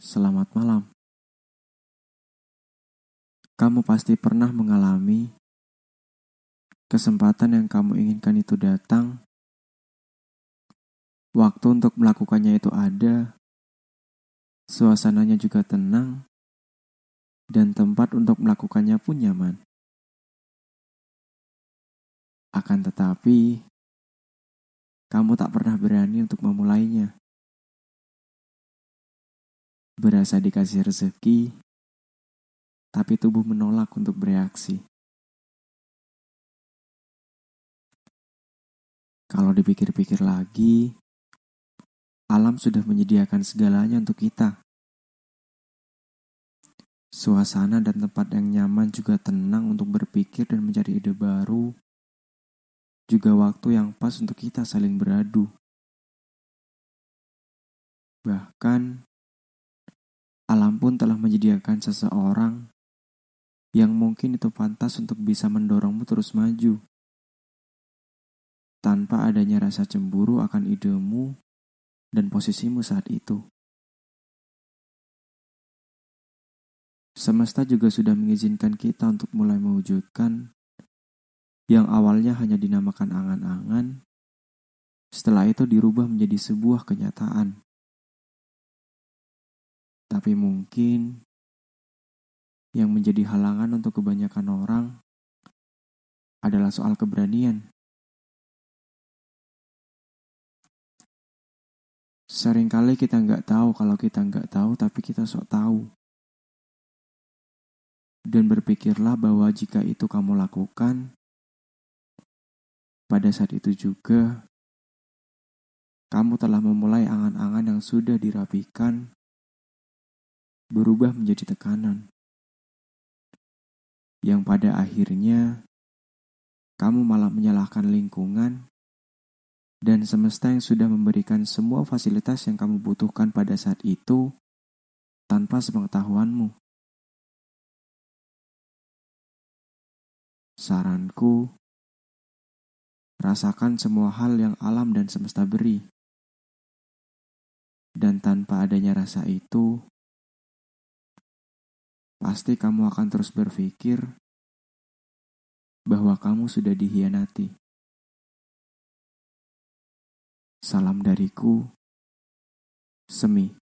Selamat malam. Kamu pasti pernah mengalami kesempatan yang kamu inginkan itu datang, waktu untuk melakukannya itu ada, suasananya juga tenang, dan tempat untuk melakukannya pun nyaman. Akan tetapi, kamu tak pernah berani untuk memulainya berasa dikasih rezeki, tapi tubuh menolak untuk bereaksi. Kalau dipikir-pikir lagi, alam sudah menyediakan segalanya untuk kita. Suasana dan tempat yang nyaman juga tenang untuk berpikir dan mencari ide baru, juga waktu yang pas untuk kita saling beradu. Bahkan, alam pun telah menyediakan seseorang yang mungkin itu pantas untuk bisa mendorongmu terus maju. Tanpa adanya rasa cemburu akan idemu dan posisimu saat itu. Semesta juga sudah mengizinkan kita untuk mulai mewujudkan yang awalnya hanya dinamakan angan-angan, setelah itu dirubah menjadi sebuah kenyataan. Tapi mungkin yang menjadi halangan untuk kebanyakan orang adalah soal keberanian. Seringkali kita nggak tahu kalau kita nggak tahu, tapi kita sok tahu. Dan berpikirlah bahwa jika itu kamu lakukan, pada saat itu juga kamu telah memulai angan-angan yang sudah dirapikan berubah menjadi tekanan, yang pada akhirnya kamu malah menyalahkan lingkungan dan semesta yang sudah memberikan semua fasilitas yang kamu butuhkan pada saat itu tanpa sepengetahuanmu. Saranku, rasakan semua hal yang alam dan semesta beri. Dan tanpa adanya rasa itu, pasti kamu akan terus berpikir bahwa kamu sudah dihianati. Salam dariku, Semi.